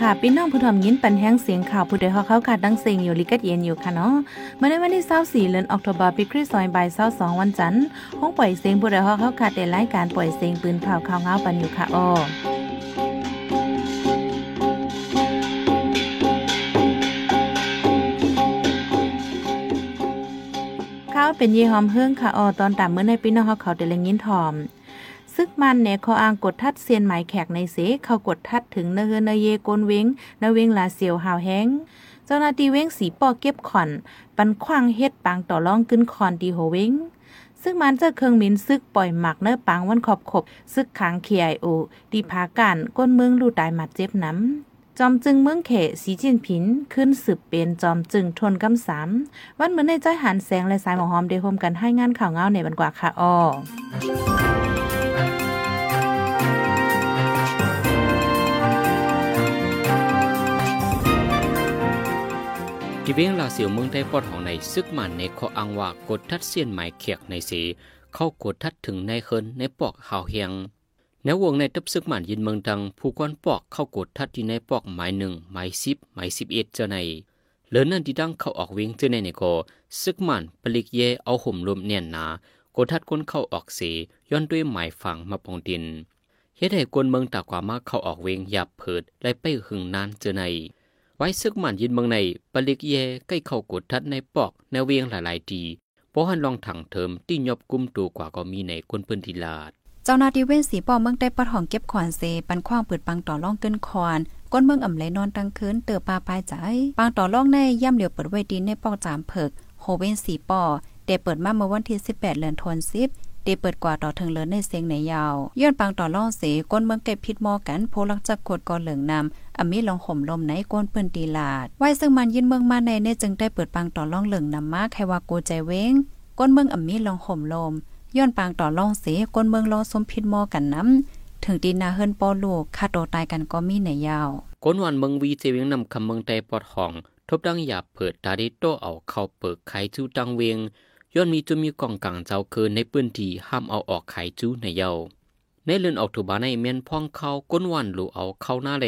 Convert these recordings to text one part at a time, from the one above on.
ค่ะพี่น้องผู้ทอมยินปันแห้งเสียงข่าวผู้ใดฮอเข้าค่ะดังเสียงอยู่ลิกัดเย็นอยู่ค่ะเนาะเมื่อในวันที่24เดือนออกตุลาปีคริสต์ศักราช22วันจันทร์ห้องปล่อยเสียงผู้ใดฮอเข้าค่ะแต่รายการปล่อยเสียงปืนเผาข่าวเงาปันอยู่ค่ะอ้อข้าวเป็นยี่หอมเฮืองค่ะออตอนตามเมื่อในพี่น้องเขาเขาแต่ละยินทอม ซึกมันเนี่ยเขาอ้างกดทัดเซียนหมายแขกในเสเขากดทัดถึงเนเฮเนเยกนเวงเนเวงลาเสียวหาวแห้งเจ้าหน้าที่เว้งสีปอเก็บขอน ปันคว้างเฮ็ดปางต่อรองกึ้นคอนดีโหเว้งซึ่งมันเจอเครื่องมินซึกปล่อยหมักเนื้อปังวันขอบขบ ซึกขังเคียโอดีพาการก้นเมืองลู่ตายหมัดเจ็บน้ำจอมจึงเมืองเขสีจินผินขึ้นสืบเป็นจอมจึงทนกำสามวันเหมือนในใจหันแสงและสายหมอหอมเดโฮมกันให้งานข่าวเงาในบันกว่าค่ะอ้อ ที่เวียงลาเสียวเมืองได้ปอดของในซึกมันในข้ออ้างว่ากดทัดเสียนหมายเขียกในสีเข้ากดทัดถึงในเคินในปอกหาวเฮียงแนววงในตับซึกมันยินเมืองดังผู้กวนปอกเข้ากดทัดที่ในปอกหมายหนึ่งหมายสิบหมายสิบเอ็ดเจ้าในเหลือนั่นที่ดังเข้าออกเวียงเจ้าในในก็ซึกมันผลิกเยเอาห่มลมเนียนหนากดทัดก้นเข้าออกสีย้อนด้วยหมายฝังมาปองดินเฮ็ดให้กวนเมืองตากว่ามาเข้าออกเวียงหยาบเผิดและไปหึงนานเจอใน ไว้ซึกมันยินเมืองในปลิกเยใกล้เข้ากดทัดในปอกแนวเวียงหลายๆทีเพราะหันลองถังเถิมที่ยบกุมตัวกว่าก็มีในคนพื้นที่ลาด เจ้าหน้าที่เว้นสีปอเมืองได้ปะทองเก็บขอนเซปันคว้างเปิดปังต่อร่องเกินคอนก้นเมืองอ่ำไหลนอนตั้งคืนเตือปลาปลายใจปังต่อร่องในย่ำเหลียวเปิดไว้ดินในปอกจามเผิกโฮเว้นสีปอเดเปิดมาเมื่อวันที่ 18เดือนธันวาคม เดเปิดกว่าต่อถึงเลินในเสียงในยาวย้อนปังต่อล่อเสก้นเมืองเก็บพิษมอกันโพลักจักกดกอเหลืองนำอมีลองห่มลมในก้นเปิ้นตีลาดไว้ซึ่งมันยินเมืองมาในเนจึงได้เปิดปังต่อล่องเหลืองนำมาใครว่าโกใจเว้งก้นเมืองอมีลองห่มลมย้อนปางต่อล่องเสก้นเมืองรอสมพิษมอกันน้ำถึงดีนาเฮินปอลูกฆ่าตัวตายกันก็มีในยาวก้นวันเมืองวีเจวียงนำคำเมืองใจปอดห้อง ทบดังหยาบเปิดตาดิโตเอาเข้าเปิดไขจูตังเวง ย้อนมีจุมีกองกลางเจ้าเคินในปื้นที่ห้ามเอาออกไขจูในเยาในเลือนออกถูบาในเมียนพ่องเขาก้นวันหลูเอาเข้าหน้าเล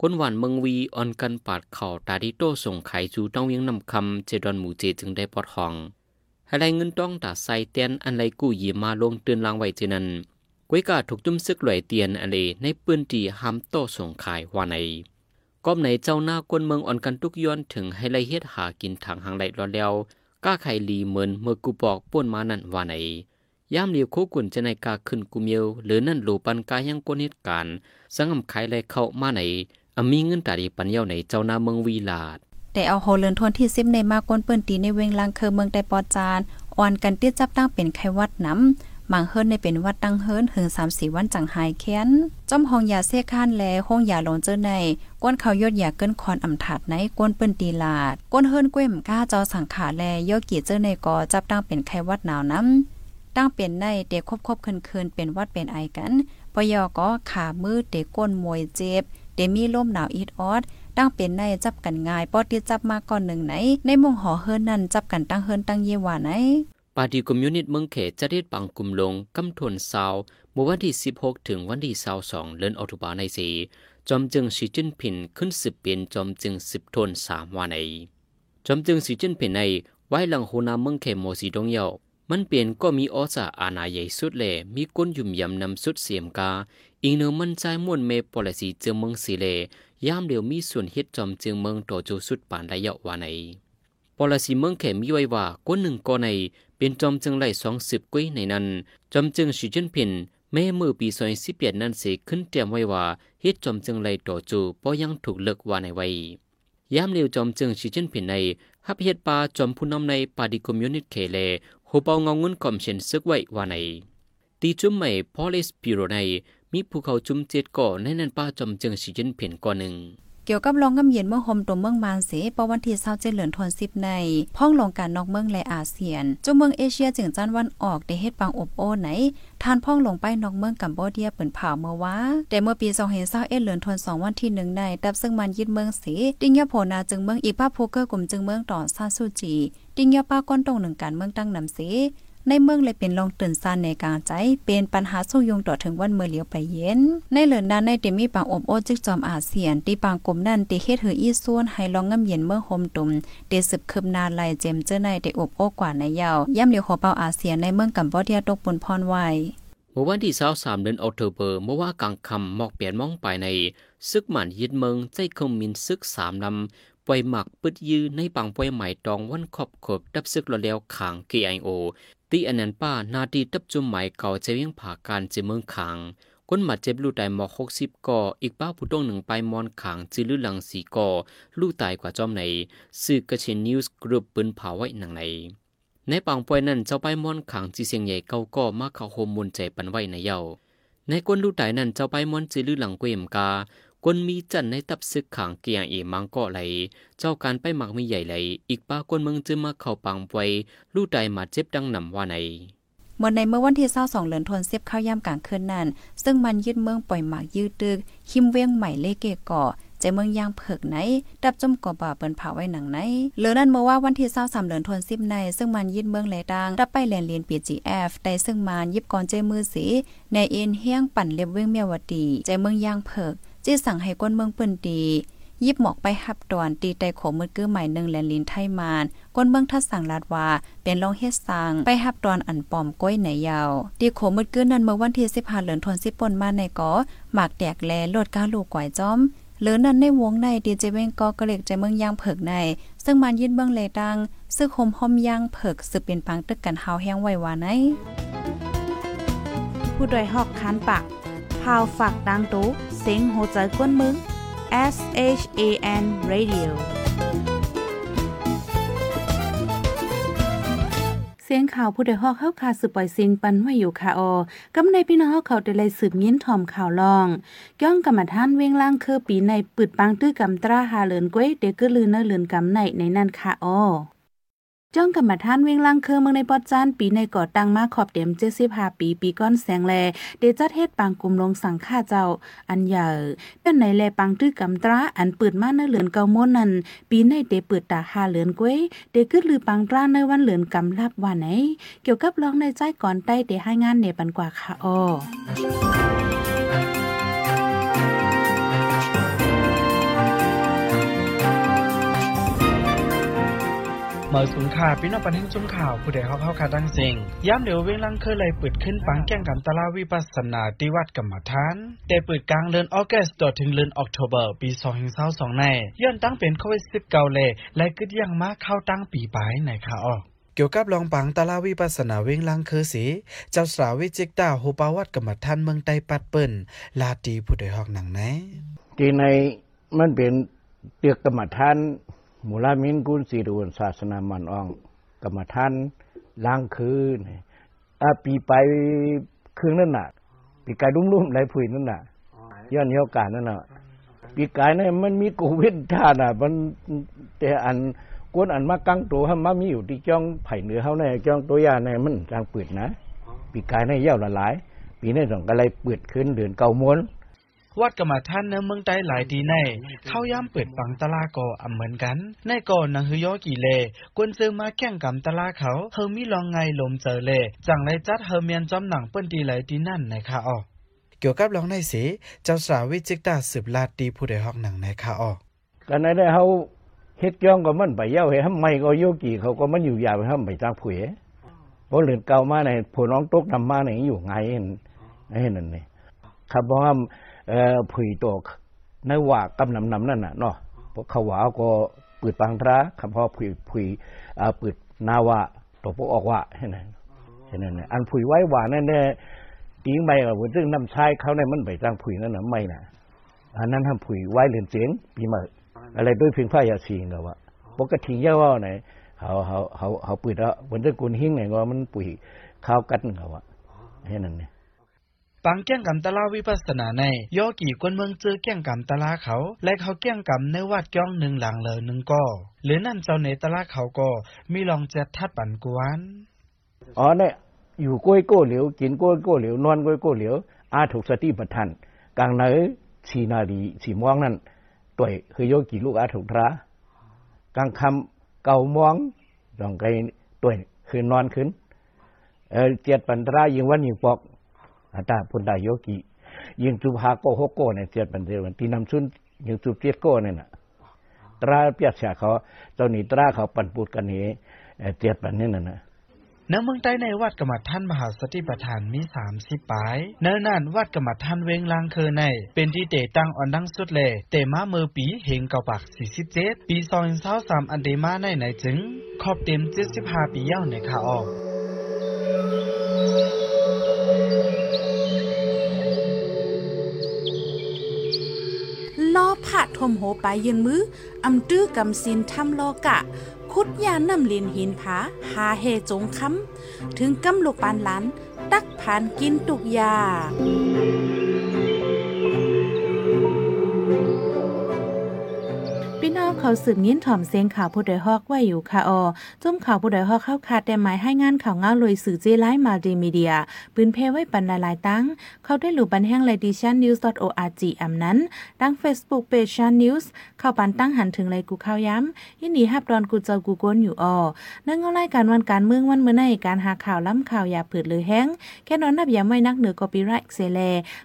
ก้นวันเมืองวีออนกันปาดเข่าตาดิโตส่งไขจูต้องเวียงนำคำเจดอนหมูเจจึงได้ปอดห้องให้ไรเงินต้องตาใส่เตียนอันไรกู้ยีมาลงเตือนลางไว้เจนั้นกวยกาถูกจุ่มซึกไหลเตียนอันเลในปื้นที่ห้ามโตส่งขายว่าในก้มไหนเจ้าหน้ากวนเมืองอ่อนกันทุกย้อนถึงให้ไรเฮ็ดหากินทางหางไหลรอแล้ว ก้าไข่ลีเหมือนเมื่อกูบอกป้วนมานั่นว่าไหนย่ามเหลียวโคกุนจะในกาขึ้นกูเมียวหรือนั่นหลูปันกายังกนเหตุการณ์สังอำไขเลยเข้ามาไหนอมีเงินตาดีปันเย้าในเจ้านาเมืองวีลาดแต่เอาโฮเลินทวนที่ซิมในมากกนเปิ้นตีในเวงลังเคอเมืองแต่ปอจานอ่อนกันเตี้ยจับตั้งเป็นไขวัดน้ำ มังเฮิรนในเป็นวัดตั้งเฮิรนถึงสามสี่วันจังหายแค้นจอมห้องยาเสียข้านแลห้องยาหลงเจอในก้นเขายอดยาเกินคอนอ่ำถาดในก้นเปิ้นตีลาดก้นเฮิรนก้วมก้าจอสังขาแลยอเกียเจอในกอจับตั้งเป็นไขวัดหนาวน้ำตั้งเป็นในเด็กคบคบเคินเป็นวัดเป็นไอกันปยอก็ขามือเด็กก้นมวยเจ็บเดมีล่มหนาวอีดออดตั้งเป็นในจับกันง่ายปอดที่จับมาก่อนหนึ่งไหน ในมงหอเฮิรนนั่นจับกันตั้งเฮิรนตั้งเยว่าไหน ปาร์ตี้คอมมิวนิสต์เมืองเขตจะได้ปังกลุ่มลงกำทวนซาวเมื่อวันที่ 16 ถึงวันที่22เดือนออกตุลาในสีจอมจึงสีจิ้นผินขึ้นสิบเป็นจอมจึงสิบทนสามวันในจอมจึงสีจิ้นผินในไว้หลังโหนาเมืองเขโมสีดงเยามันเปลี่ยนก็มีออสาอาณาใหญ่สุดแหล่มีก้นยุ่มยำนำสุดเสียมกา อีกเนื้อมันใจม่วนเมปอลสีเจือเมืองสีเลยามเดียวมีส่วนเฮ็ดจอมจึงเมืองโตจูสุดปานระยะวาใน ปอลสีเมืองเขมีไว้ว่าก้นหนึ่งก็ในเป็นจอมจึงไล่สองสิบกุ้ยในนั้น จอมจึงสีจิ้นผินแม่มือปีซอยสิบเปียนั้นเสขึ้นเตรียมไว้ว่าเฮ็ดจอมจึงไล่ต่อจูปอยังถูกเลิกว่าในไว้ยามเร็วจอมจึงสีจิ้นผินในฮับเฮ็ดปาจอมผู้นำในปาดิคอมมิวนิตเคเลหูเปาเงาเงินคอมเชนซึกไว้ว่าในตีจุ่มใหม่พอลิสปิโรในมีภูเขาจุ่มเจ็ดก่อในนั้นป้าจอมจึงสีจิ้นผินก่อหนึ่ง เกี่ยวกับรองกำเย็นเมืองโฮมตัวเมืองมานเสปวันที่27เหลือนทน10ในพ้องลงการนอกเมืองและอาเซียนจุเมืองเอเชียจึงจันวันออกได้เฮ็ดปังอบโอไหนทานพ้องลงไปนอกเมืองกัมโบเดียเปิ้นเผาเมื่อว่าแต่เมื่อปี2021เหลือนทน2วันที่1ในตับซึ่งมันยึดเมืองเสดิ้งยะโพนาจึงเมืองอีป้าโพเกอร์กลุ่มจึงเมืองต่อซาซูจีดิ้งยะป้าก้นตรงหนึ่งการเมืองตั้งนำเส ในเมืองเลยเป็นลองตื่นซานในกลางใจ เป็นปัญหาสู้ยงต่อถึงวันเมื่อเหลียวไปเย็น ในเหลือนั้นในเดมีปางอบโอจึกจอมอาเซียนตีปางกลมนั่นตีเฮ็ดหืออีส่วนให้ลองเงำเย็นเมื่อโฮมตุ่มเดสืบคืบนาลายเจมเจอในเดอบโอกว่าในยาวย่ำเหลียวขอเปาอาเซียนในเมืองกัมพูชาตกปนพรไว้เมื่อวันที่23เดือนออกโทเบอร์เมื่อว่ากลางคำหมอกเปลี่ยนมองไปในซึกหมันยึดเมืองใจคงมินซึก3ลำ ปล่อยหมักปึดยืในปังปล่อยใหม่ตองวันขอบขบดับซึกรอแล้วขาง KIO ตีอันนันป้านาทีตับจุมหมายเก่าจะเวียงผ่าการจะเมืองขางคนมาเจ็บลู่ตายหมอกหกสิบก่ออีกป้าผู้ต้องหนึ่งไปมอนขางจืลือหลังสีก่อลู่ตายกว่าจอมในสื่อกระเชนนิวส์กรุ๊ปปืนเผาไว้หนังในในปังปอยนั้นเจ้าไปมอนขางจีเสียงใหญ่เก่าก็มาเข้าโฮมมุนใจปันไว้ในเย้าในกวนลู่ตายนั้นเจ้าไปมอนจืลือหลังเกวมกา กวนมีจันในตับซึกขางเกียงเอมังก็ไหล เจ้าการไปหมักมีใหญ่ไหล อีกป้ากวนเมืองจึงมาเข้าปังปวยลู่ตายมาเจ็บดังนำว่าในเมื่อในเมื่อวันที่22เดือนธันวาคมเข้าวย่ำกลางคืนนั้น ซึ่งมันยึดเมืองปล่อยหมากยืดตึกคิมเวียงใหม่เลเกก่อใจเมืองยางเผิกไหน ดับจมกอบ่าเปิ้นเผาไว้หนังไหนเหลือนั้นเมื่อว่าวันที่23เดือนธันวาคมใน ซึ่งมันยึดเมืองแลดังดับไปแลนเลียน PGF ได้ซึ่งมันยิบก่อนใจมือสีในเอ็นเฮียงปั่นเล็บเวียงเมียวดี ใจเมืองยางเผิก จี้สั่งให้ก้นเมืองเปิ้นดียิบหมอกไปหับตอนตีไตโขมือกื้อใหม่หนึ่งแลนลินไทยมาน ก้นเมืองทัดสั่งลาดว่า เป็นลองเฮ็ดสั่งไปหับตอนอันปอมก้อยไหนยาว ตีโขมือกื้อนั้นเมื่อวันที่15เดือนธันวาคมมาในกอหมากแตกแลโลดก้าลูกก่อยจอมหรือนั้นในวงในดีเจเวงก็กระเล็กใจเมืองย่างเผิกใน ซึ่งมันยินเมืองเลดังซึ่งคมห้อมย่างเผิกสืบเป็นปังตึกกันเฮาแห้งไว้วาไหนผู้ดยหอกคานปาก พาวฝากดังตู้เซ็งโหใจกวนมึง S H A N Radio เสียงข่าวผู้ใดฮอกเข้าคาสืบปล่อยสิงปันไว้อยู่ค่ะออกำในพี่น้องเขาได้เลยสืบยิ้นถ่อมข่าวลอง ย่องกรรมท่านเว้งล่างคือปีในปืดปังตื้อกำตราหาเลินก้วยเด็กก็ลือเนเลือนกำในในนั่นค่ะออ จ้องกรรมฐานวิ่งล่างเคอเมืองในปอดจานปีในก่อตั้งมาขอบเต็มเจ็ดสิบห้าปีปีก้อนแสงแลเดจัดเฮ็ดปางกลุ่มลงสังฆ่าเจ้า อันใหญ่เป็นในแลปังตื้อกำตราอันเปิดมาในเหลือนเกามนนั้นปีในเดเปิดตาหาเหลือนก้วยเดกึดลือปังตราในวันเหลือนกำลับว่าไหน เกี่ยวกับร้องในใจก่อนใต้เดให้งานเนปันกว่าค่ะอ้อ เมื่อสูงข่าพี่น้องปันแห่งจุ่มข่าว ผู้ใดเข้าเข้าคาดังเซิงย้ำเดี๋ยวเวลังเคยเลยเปิดขึ้นปังแก้งกันตลาวิปัสสนาที่วัดกรรมฐาน แต่เปิดกลางเดือนออกัสต่อถึงเดือนออกโทเบอร์ปี2022ในย้อนตั้งเป็นโควิด19เลยและกึดยังมาเข้าตั้งปีปลายในค่ะออกเกี่ยวกับรองปังตลาวิปัสนาเวงลังคือสี เจ้าสาววิจิกตาโฮปาวัดกรรมฐานเมืองไต้ปัดเปิ้นลาตีผู้ใดฮอกหนังไหนที่ในมันเป็นเตียกกรรมฐาน มูลามินกุลสีรุนศาสนามันอ่องกรรมฐานล้างคืนอาปีไปคืนนั่นน่ะ ปีกายรุ่มๆไหลผุยนั่นน่ะย้อนเหี่ยวกานั่นน่ะปีกายเนี่ยมันมีโควิดท่าน่ะ มันแต่อันกวนอันมากังตัวห้มามีอยู่ที่จ้องไผ่เหนือเฮาในจ้องตัวยาในมันจางปิดนะ ปีกายในเหี่ยวละหลาย ปีนี้ต้องก็เลยเปิดขึ้นเดือนเก่ามวน วัดกรรมท่านเนื้อเมืองใต้หลายดีใน เข้าย่ำเปิดปังตลาก่ออำเหมือนกัน ในก่อนนังฮือยอกี่เลกวนซื้อมาแข่งกำตลาเขาเฮามีลองไงลมเจอเลจังไรจัดเฮาเมียนจอมหนังเปิ้นดีหลายดีนั่นในค่ะออเกี่ยวกับลองในสีเจ้าสาววิจิกตาสืบลาดดีผู้ใดฮอกหนังในค่ะออกันได้เฮาเฮ็ดย่องก็มันไปเย้าเฮ็ดทำไมก็โยกี่เขาก็มันอยู่ยาวไปทำไปจากผุยบ่เหลือเก่ามาในผู้น้องตกนำมาในอยู่ไงเห็นเห็นนั่นนี่ครับเพราะว่า เอ่อผุยตกในว่ากำนำนำนั่นน่ะเนาะเพวกเขาว่าก็ปืดปังพระคำพ่อผุยผุยอ่าปืดนาวะตัวพวกออกว่าเห็นไหมเห็นไหมอันผุยไว้ว่านั่นเนี่ยตีไม่ก็ซึ่งน้ำชายเขาในมันไปจ้างผุยนั่นน่ะไม่น่ะอันนั้นทำผุยไว้เรียญเสียงปีเมื่อะไรด้วยเพียงผ้ายาสีเงาว่าปกติเยาว่าไหนเขาเขาเขาเขาปืดแล้วบนตะกุนหิ้งไหนก็มันปุ๋ยข้าวกัดเขาว่าเห็นนั่นเนี่ย ปังแก้งกำตลาวิปัสนาในย่อกี่คนเมืองเจอแก้งกำตลาเขา และเขาแก้งกำในวัดก้องหนึ่งหลังเลยหนึ่งก็หรือนั่นเจ้าในตลาเขาก็มีลองจะทัดปันกวนอ๋อเนี่ยอยู่กล้วยโก้เหลียวกินกล้วยโก้เหลียวนอนกล้วยโก้เหลียวอาถูกสติปัฏฐานกลางไหนสีนาดีสีม่วงนั่นตัวคือโยกี่ลูกอาถูกทรากลางคำเก่ามองลองไกตัวคือนอนขึ้นเออเจ็ดปันตรายิงวันยิงปอก อาตาพุนดาโยกิยิงจุบหาโกโฮโกเนี่ยเจ็ดปันเทวันที่นำชุนยิงจุบเจ็ดโกเนี่ยนะตราเปียกเสียเขาเจ้าหนีตราเขาปั่นปูดกันนี้เจ็ดปันนี่น่ะนะณเมืองใต้ในวัดกรรมฐานมหาสติปัฏฐานมี30ปายเนินนั่นวัดกรรมฐานเวงลางเคอใน เป็นที่เตตั้งอ่อนดังสุดแลเตมาเมือปีเฮงเก่าปัก47ปี2023อันเดมาในไหนจึงครอบเต็ม75ปีเยาในคาออก ทมโหไปยืนมืออำตื้อกำสินทำลอกะ คุดยานำลินหินผาหาเฮจงคำถึงกำลูกปานหลานตักผ่านกินตุกยา เขาสืบยินถ่อมเสียงข่าวผู้ใดฮอกไว้อยู่ค่ะออจุ่มข่าวผู้ใดฮอกเข้าคาดแต่หมายให้งานข่าวเงาลอยสื่อเจไลมาดีมีเดียปืนเพไว้ปันหลายตั้ง เขาได้หลู่บันแห้งเลดิชันนิวส์ .org อำนั้นตั้ง Facebook Page ชันนิวส์เข้าปันตั้งหันถึงเลยกูข่าวย้ำยินดีฮับดอนกูเจ้ากูก้นอยู่ออเนื่องเอารายการวันการเมืองวันเมื่อในการหาข่าวล้ำข่าวอย่าผืดหรือแห้งแค่นอนนับอย่าไม่นักเหนือกอปีไรเซเล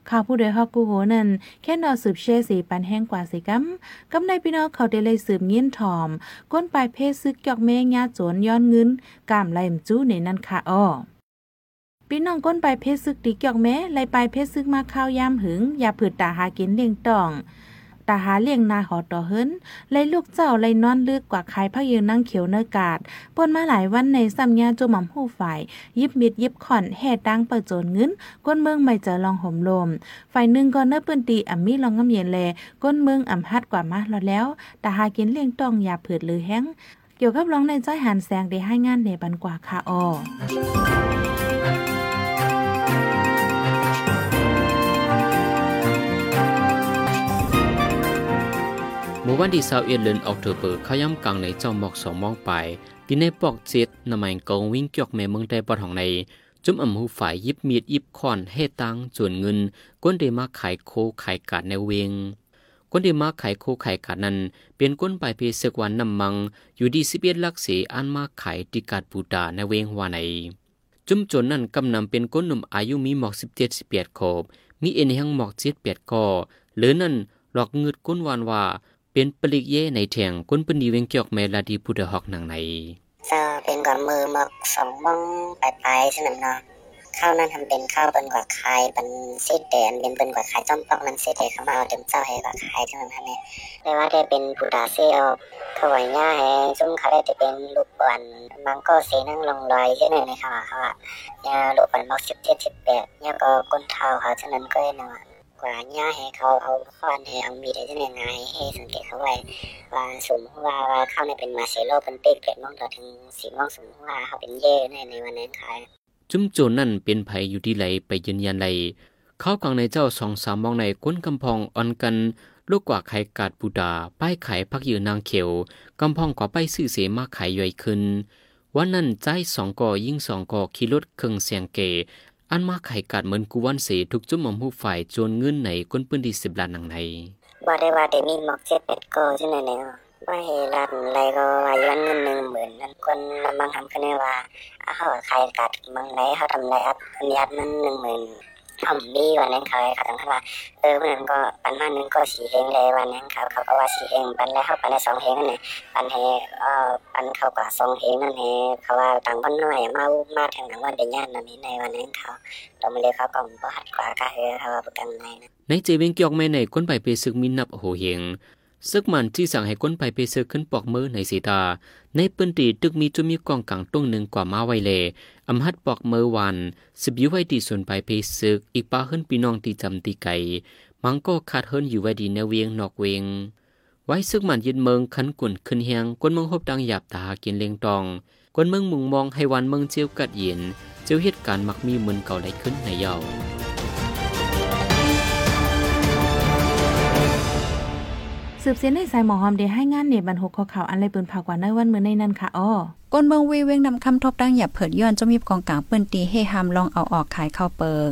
ข่าวผู้ใดฮอกกูโหนั่นแค่นอนสืบเชสีปันแห้งกว่าสิกัมกำในพี่น้องเขาได้เลยสืบเงี้ยนถอม ก้นปลายเพศซึกยอกแม่ญาโจนย้อนเงินกามไหลมจู้ในนั้นค่ะอ้อพี่น้องก้นปลายเพศซึกติกยอกแม่ไหลปลายเพศซึกมาข้าวยามหึง อย่าผืดตาหากินเลี้ยงต่อง ตาหาเลี้ยงนาหอต่อเฮินเลยลูกเจ้าเลยนอนลึกกว่าใครพะยืนนั่งเขียวเนกาดปนมาหลายวันในซ้ำยาโจหม่ำหู้ฝ่าย ยิบมิดยิบขอนแห่ดังเปิดโจนเงินก้นเมืองไม่เจอลองห่มลม ฝ่ายหนึ่งก็เนื้อปืนตีอ่ำมีลองงำเย็นแลก้นเมืองอ่ำฮัดกว่ามาแล้วแล้วตาหากินเลี้ยงต้องอย่าเผือดหรือแห้งเกี่ยวกับร้องในจ้อยหันแสงได้ให้งานในบันกว่าค่ะออ มื่อวันที่21เดือนออกตุเบอร์เขาย่ำกลางในเจอมหมอกสองมองไปที่ในปอกเจ็ดนำมันกองวิ่งเกี่ยวแม่เมืองใต้ปอดของใน จุ่มอ่ำหูฝ่ายยิบมีดยิบคอนเฮตังจวนเงินก้นเดมาขายโคขายกาดในเวงก้นเดมาขายโคขายกาดนั้น เป็นก้นไปลายเพศวันนำมัง อยู่ดีสิบเอ็ดลักษีอันมาขายติกาดปูตาในเวงวาในจุ่มจนนั้นกำนำเป็นก้นหนุ่มอายุมีหมอกสิบเจ็ดสิบแปดขบมีเอ็นแห้งหมอกเจ็ดแปดก่อหรือนั่นหลอกเงืดก้นวานว่า เป็นปลิกเย่ในแทงก้นปนีเวงเกียกแมลาดีพุดฮอกหนังในจะเป็นก่อนมือมอกสองมองปลายปลายใช่ไหมเนาะข้าวนั้นทำเป็นข้าวเป็นกว่าคายเป็นเศษแดนเป็นเป็นกว่าคายจ้อมปอกนั้นเศษเทเข้ามาเอาเต็มเจ้าให้กว่าคายใช่ไหมคะเนี่ยไม่ว่าได้เป็นผู้ดาเซลถวายญ่าให้ซุ้มเขาได้จะเป็นลูกบอลบางก็เสนั่งลงลอยใช่ไหมในค่ะเขาอะยาลูกบอลบอกสิบเจ็ดสิบแปดยาก็ก้นเท้าเขาฉะนั้นก็เนาะ ว่าย่าให้เขาเอาค้อนให้เอามีดได้ยังไงให้สังเกตเขาไว้ว่าสมว่าว่าเขาเนี่ยเป็นมาเซโลเป็นเป๊กเกิดมองต่อถึงสีมองสมว่าเขาเป็นเย่ในในวันนั้นค่ะจุ้มโจนนั่นเป็นไผอยู่ที่ไหลไปยืนยันไหลเขากลางในเจ้าสองสามมองในก้นกำพองอ่อนกันลูกกว่าไข่กาดปูดา ป้ายไข่พักยืนนางเขียวกำพองกว่าป้ายสื่อเสมาไข่ย่อยขึ้นวันนั้นใจสองก่อยิ่งสองก่อขี่รถเครื่องเสียงเก อันมาไข่กัดเหมือนกูวันเสทุกจุ่มมอมผู้ฝ่ายจนเงินไหนก้นปืนดีสิบล้านหนังไหนบ่ได้ว่าได้มีหมอกเจ็ดแปดโกใช่ไหมเนี่ยว่าเฮลันอะไรก็ว่ายุนเงินหนึ่งหมื่นนั่นคนบางทำขึ้นว่าเขาไข่กัดบางไหนเขาทำไรอัพยัดมันหนึ่งหมื่น ทำดีวันนั้นเขาเขาตั้งว่าเออมันก็ปันมาหนึ่งก็สีเฮงเลยวันนั้นเขาเขาก็ว่าสีเฮงปันแล้วเขาปันได้สองเฮงนั่นเองปันเฮเออปันเขากว่าสองเฮงนั่นเองเขาว่าต่างบ้านน้อยมามาถึงวันเดียนนั่นนี่ในวันนั้นเขาเราไม่เลยเขาก็บ่หัดกว่าก็เฮอเขาว่าประกันในนะในเจวิงเกียกแม่ในคนไปเปซึกมินับโหเฮง ซึกมันที่สั่งให้ก้นไปเปซึกขึ้นปอกมือในสีตา ในปืนตีตึกมีจุมีกองกลางตรงหนึ่งกว่ามาไวเลอำหัดปอกเมื่อวันสิบยู่ไว้ดีส่วนไปเพซึกอีกป้าเฮิรนปีน้องตีจำตีไก่มังก็ขาดเฮิรนอยู่ไว้ดีแนวเวียงนอกเวียงไว้ซึกมันยินเมืองขันกุ่นขึ้นเฮียงก้นเมืองหบดังหยาบตากินเลงตองก้นเมืองมุงมองให้วันเมืองเจียวกัดเย็นเจียวเหตุการณ์มักมีเหมือนเก่าไหลขึ้นในเยา สืบเสียนในสายหมอหอมเดให้งานเนบันหกข้อข่าวอันไรปืนผ่ากว่าในวันเมื่อในนั้นค่ะอ้อก้นเบิงวีเวงนำคำทบดังหยับเผิดย้อนจมีบกองกลางเปิ้นตีให้หามลองเอาออกขายข้าวเปิก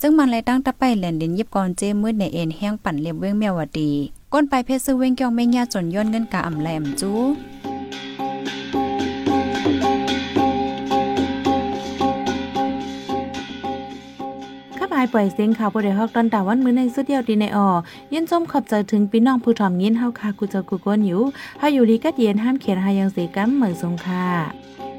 ซึ่งมันเลยตั้งตะไปแหลนดินยิบกองเจมืดในเอ็นแห้งปั่นเล็บเว้งเมียวดี ก้นไปเพชรซื้อเวงเกี่ยวไม่ยาจนย้อนเงินกาอ่ำแหลมจู้ ปล่อยเสียงข่าวบ่ได้ฮอกตอนตาวันมื้อในสุดเดียวดีในออยินชมขอบใจถึงพี่น้องผู้ถ่อมยินเฮาค่ะกูเจอกูกวนอยู่เฮาอยู่ลีกัดเย็นห้ามเขียนหายังเสกัมเหมือนสงค่ะ